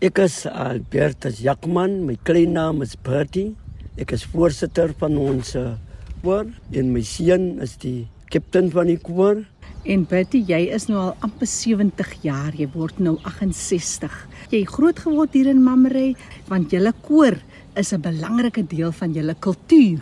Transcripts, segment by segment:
Ek is Albertus Jakman, my klein naam is Bertie. Ek is voorsitter van ons uh, koor en my seun is die kaptein van die koor. En Betty, jy is nou al amper 70 jaar. Jy word nou 68. Jy groot geword hier in Mamre want julle koor is 'n belangrike deel van julle kultuur.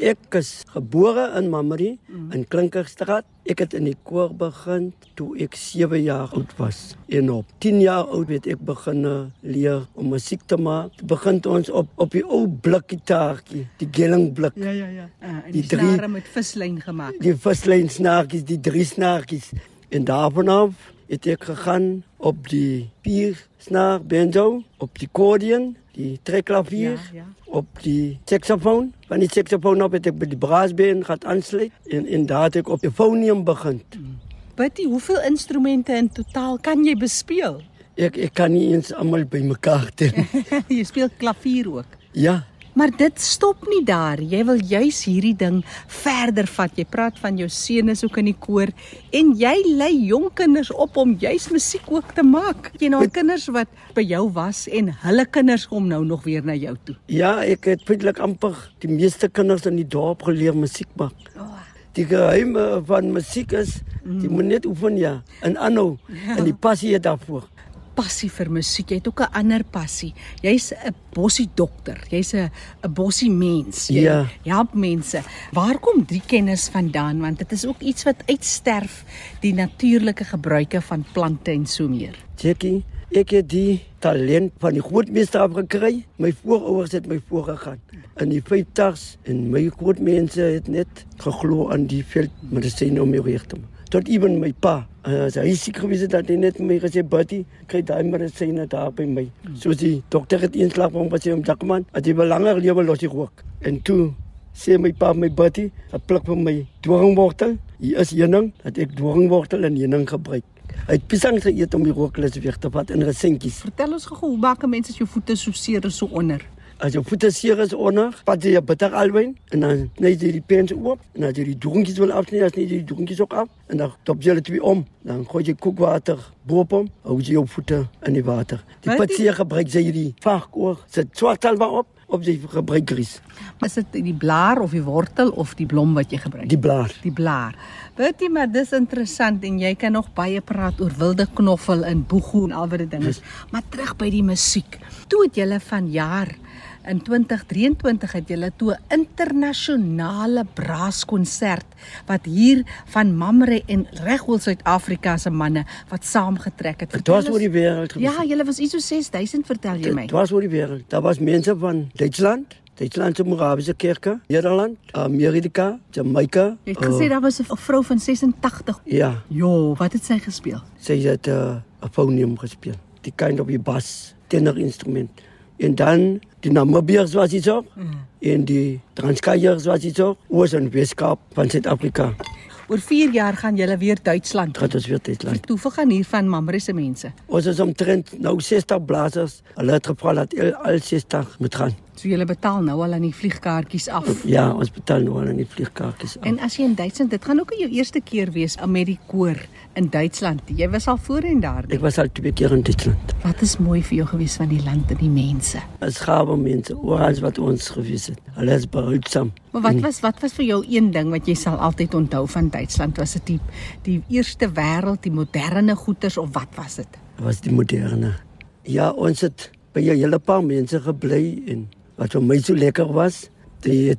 Ek is gebore in Mamre mm. in Klinkerstraat. Ek het in die koor begin toe ek 7 jaar oud was. En op 10 jaar oud het ek begin leer om musiek te maak. Begin ons op op die ou blikgitaartjie, die gellingblik. Ja ja ja. Uh, die drie snare met vislyn gemaak. Die vislyn snaartjies, die drie snaartjies. En daarvan af het ek gegaan op die vier snaar banjo, op die accordion die trekklavier ja, ja. op die saksofoon. Van die saksofoon op het ek by die braasbeen gehad aansluit en en daar het ek op die fonium begin. Hmm. Betty, hoeveel instrumente in totaal kan jy bespeel? Ek ek kan nie eens almal bymekaar tel. jy speel klavier ook. Ja. Maar dit stop nie daar. Jy wil juis hierdie ding verder vat. Jy praat van jou seun is ook in die koor en jy lei jong kinders op om juis musiek ook te maak. Jy nou kinders wat by jou was en hulle kinders kom nou nog weer na jou toe. Ja, ek het feitelik amper die meeste kinders in die dorp geleer musiek maak. Oh. Die geheime van musiek is jy moet net oefen ja en aanhou en die passie daarvoor passie vir musiek. Jy het ook 'n ander passie. Jy's 'n bossie dokter. Jy's 'n 'n bossie mens. Jy ja. help mense. Waar kom die kennis vandaan? Want dit is ook iets wat uitsterf, die natuurlike gebruike van plante en so meer. Jackie, ek het die talent van die grootmeester afgekry. My voorouers het my voorgegaan. In die 50s en my grootmense het net geglo aan die veldmedisyne om my reg te maak tot ewen my pa. Uh, hy siek gewees het dat hy net my gesê buddy, kry daai medisyne daar by my. Soos die dokter het eenslag van wat hy om Jakman, dat hy belanger lewe los hier ook. En toe sê my pa my buddy, dat pluk vir my doringwortel. Hier is heuning, dat ek doringwortel en heuning gebruik. Hy het pisang geëet om die rooklus weg te vat in resentjies. Vertel ons gou hoe maak mense jou voete so seer so onder? As jou voete seer is onder, pat jy 'n bitter alwyn en dan sny jy die pens oop en dan jy die donkies wil afsny, dan sny jy die donkies ook af en dan dop jy dit weer om. Dan gooi jy kookwater bo-op hom, hou jy jou voete in die water. Die patsie gebruik jy die varkoor, sit swartalwa op op jy gebruik grys. Is dit die blaar of die wortel of die blom wat jy gebruik? Die blaar. Die blaar. Weet jy maar dis interessant en jy kan nog baie praat oor wilde knoffel en boegoe en al wat dit ding is. Maar terug by die musiek. Toe het jy van jaar In 2023 het julle toe 'n internasionale braaskonsert wat hier van Mamre en regoor Suid-Afrika se manne wat saamgetrek het. Dit was oor die wêreld. Ja, julle was iets so 6000 vertel jy my. Dit was oor die wêreld. Daar was mense van Duitsland, Duitsland se Morawiese kerke, Nederland, Amerika, Jamaica. Jy het gesê uh, daar was 'n vrou van 86. Ja. Jo, wat het sy gespeel? Sy het eh, 'n uh, fonium gespeel. Die kind op die bas, tenor instrument. En dan die Namibiërs was dit ook. Mm. En die Transkaiërs was dit ook. Oos en Weskaap van Suid-Afrika. Oor 4 jaar gaan julle weer Duitsland. Gaan ons weer Duitsland. Hoeveel gaan hier van Mamre se mense? Ons is omtrent nou 60 blazers. Hulle het gevra dat al 60 moet gaan. So julle betaal nou al aan die vliegkaartjies af. Ja, ons betaal nou al aan die vliegkaartjies af. En as jy in Duitsland, dit gaan ook jou eerste keer wees met die koor in Duitsland. Jy was al voorheen daar. Ek was al twee keer in Duitsland. Wat is mooi vir jou gewees van die land en die mense? As gawe mense, oral wat ons gewees het. Hulle is behulpsaam. Maar wat was wat was vir jou een ding wat jy sal altyd onthou van Duitsland? Was dit die die eerste wêreld, die moderne goederes of wat was dit? Was die moderne. Ja, ons het by 'n hele paar mense gebly en wat vir my so lekker was, die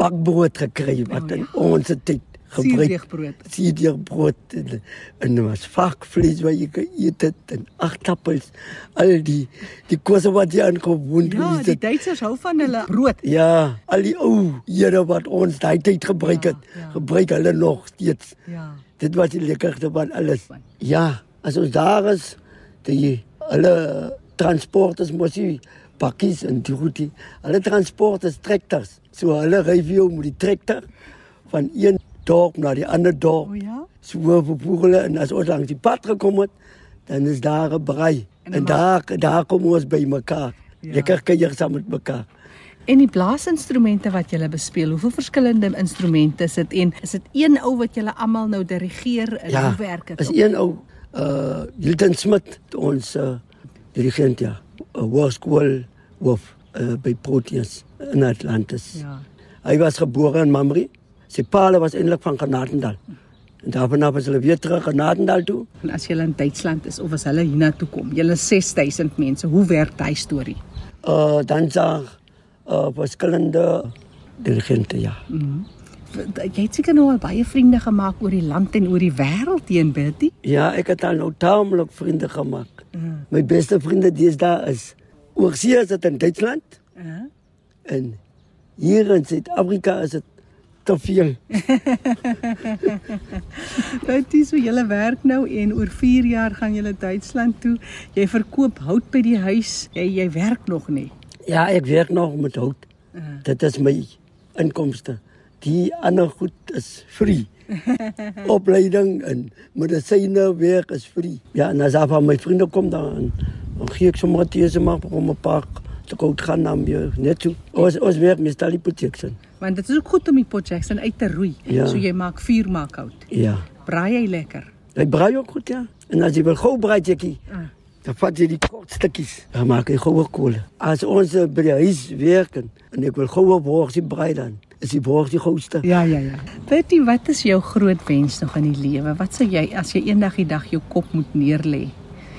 bakbrood gekry wat oh, ja. in ons tyd gebruik. Sierdierbrood en, en was varkvlees wat jy geëet het en agtappels. Al die die kos wat jy aangewoond het. Ja, die Duitsers hou van hulle brood. Ja, al die ou here wat ons daai tyd gebruik het, ja, ja. gebruik hulle nog steeds. Ja. Dit was die lekkerste van alles. Ja, as ons daar is, die hulle transport is mos nie pakkies en die Hulle transport is trekkers. So hulle ry vir jou met die trekker van een dorp na die ander dorp. O ja. So vervoer hulle en as ons langs die pad gekom het, dan is daar 'n braai en, en daar daar kom ons by mekaar. Ja. Lekker kuier saam met mekaar. En die blaasinstrumente wat jy bespeel, hoeveel verskillende instrumente is dit en is dit een ou wat jy almal nou dirigeer en ja, hoe werk dit? Is een ou uh Hilton Smit ons uh dirigent ja. Hoërskool hoof uh, by Proteus in Atlantis. Ja. Hy was gebore in Mamre. Sy pa was eintlik van Genadendal. En daarna was hulle weer terug Genadendal toe. En as jy in Duitsland is of as hulle hiernatoe kom, julle 6000 mense, hoe werk daai storie? Uh dan sag uh verskillende dirigente ja. Jy het seker nou al baie vriende gemaak oor die land en oor die wêreld heen, Bertie. Ja, ek het al nou taamlik vriende gemaak. Mm. My beste vriende deesdae is oorsee is dit in Duitsland Ja. en hier in Suid-Afrika is dit te veel. Bertie, so julle werk nou en oor 4 jaar gaan julle Duitsland toe. Jy verkoop hout by die huis. Jy jy werk nog nie. Ja, ek werk nog met hout. Uh. Dit is my inkomste. Die ander goed is free. Opleiding en medisyne werk is free. Ja, en as af van my vriende kom dan dan gee ek sommer teese maar om 'n paar te koud gaan dan weer net toe. Ons ons werk met Stali Protection. Want dit is ook goed om die pot Jackson uit te roei. Ja. So jy maak vuur maak hout. Ja. Braai jy lekker. Hy braai ook goed ja. En as jy wil gou braai jekkie, Ah. dan vat jy die kort stukkies. Dan maak jy goue kool. As ons eh, by die huis werk en, en ek wil goue borsie braai dan, is die borsie gouste. Ja, ja, ja. Bertie, wat is jou groot wens nog in die lewe? Wat sou jy as jy eendag die dag jou kop moet neerlê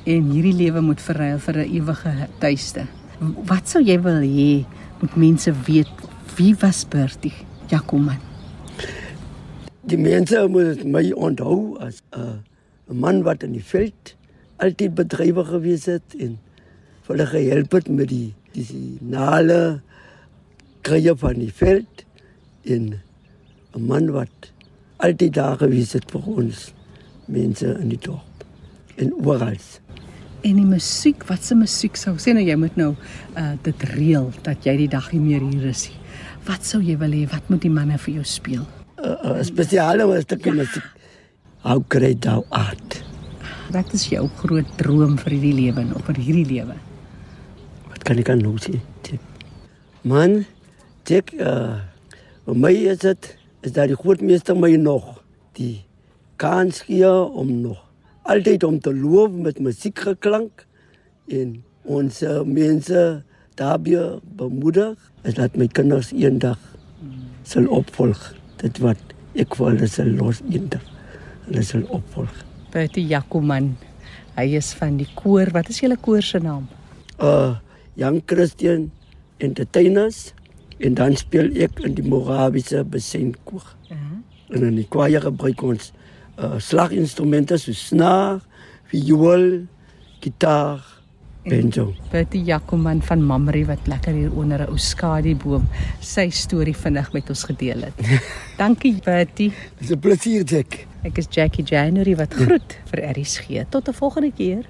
en hierdie lewe moet verruil vir 'n ewige tuiste? Wat sou jy wil hê moet mense weet wie was Bertie Jacoman? Die mense moet my onthou as 'n uh, man wat in die veld altyd bedrywig gewees het en vir hulle gehelp het met die die nale krye van die veld en 'n man wat altyd daar gewees het vir ons mense in die dorp en oral. En die musiek, wat se musiek sou sê nou jy moet nou uh dit reël dat jy die dag nie meer hier is nie. Wat sou jy wil hê wat moet die manne vir jou speel? 'n 'n spesiale stukkie musiek. How great thou art. Wat is jou groot droom vir hierdie lewe en op hierdie lewe? Wat kan ek aan nou sê? Man, Jack, uh, vir my is dit is dat die grootmeester my nog die kans gee om nog altyd om te loof met musiek geklank en ons uh, mense daarbey bemoedig is dat my kinders eendag sal opvolg dit wat ek vir hulle sal los eendag hulle sal opvolg Bertie Jacoman. Hy is van die koor. Wat is julle koor se naam? uh Young Christian Entertainers en dan speel ek in die Morawiese besendkoor. En in die kwaya gebruik ons uh slaginstrumente so snaar, viool, gitaar, banjo. Bertie Jacoman van Mamre wat lekker hier onder 'n ou skadieboom sy storie vinnig met ons gedeel het. Dankie Bertie. Dis 'n plesier, Jack. Ek is Jackie January wat groet vir RSG. Tot 'n volgende keer.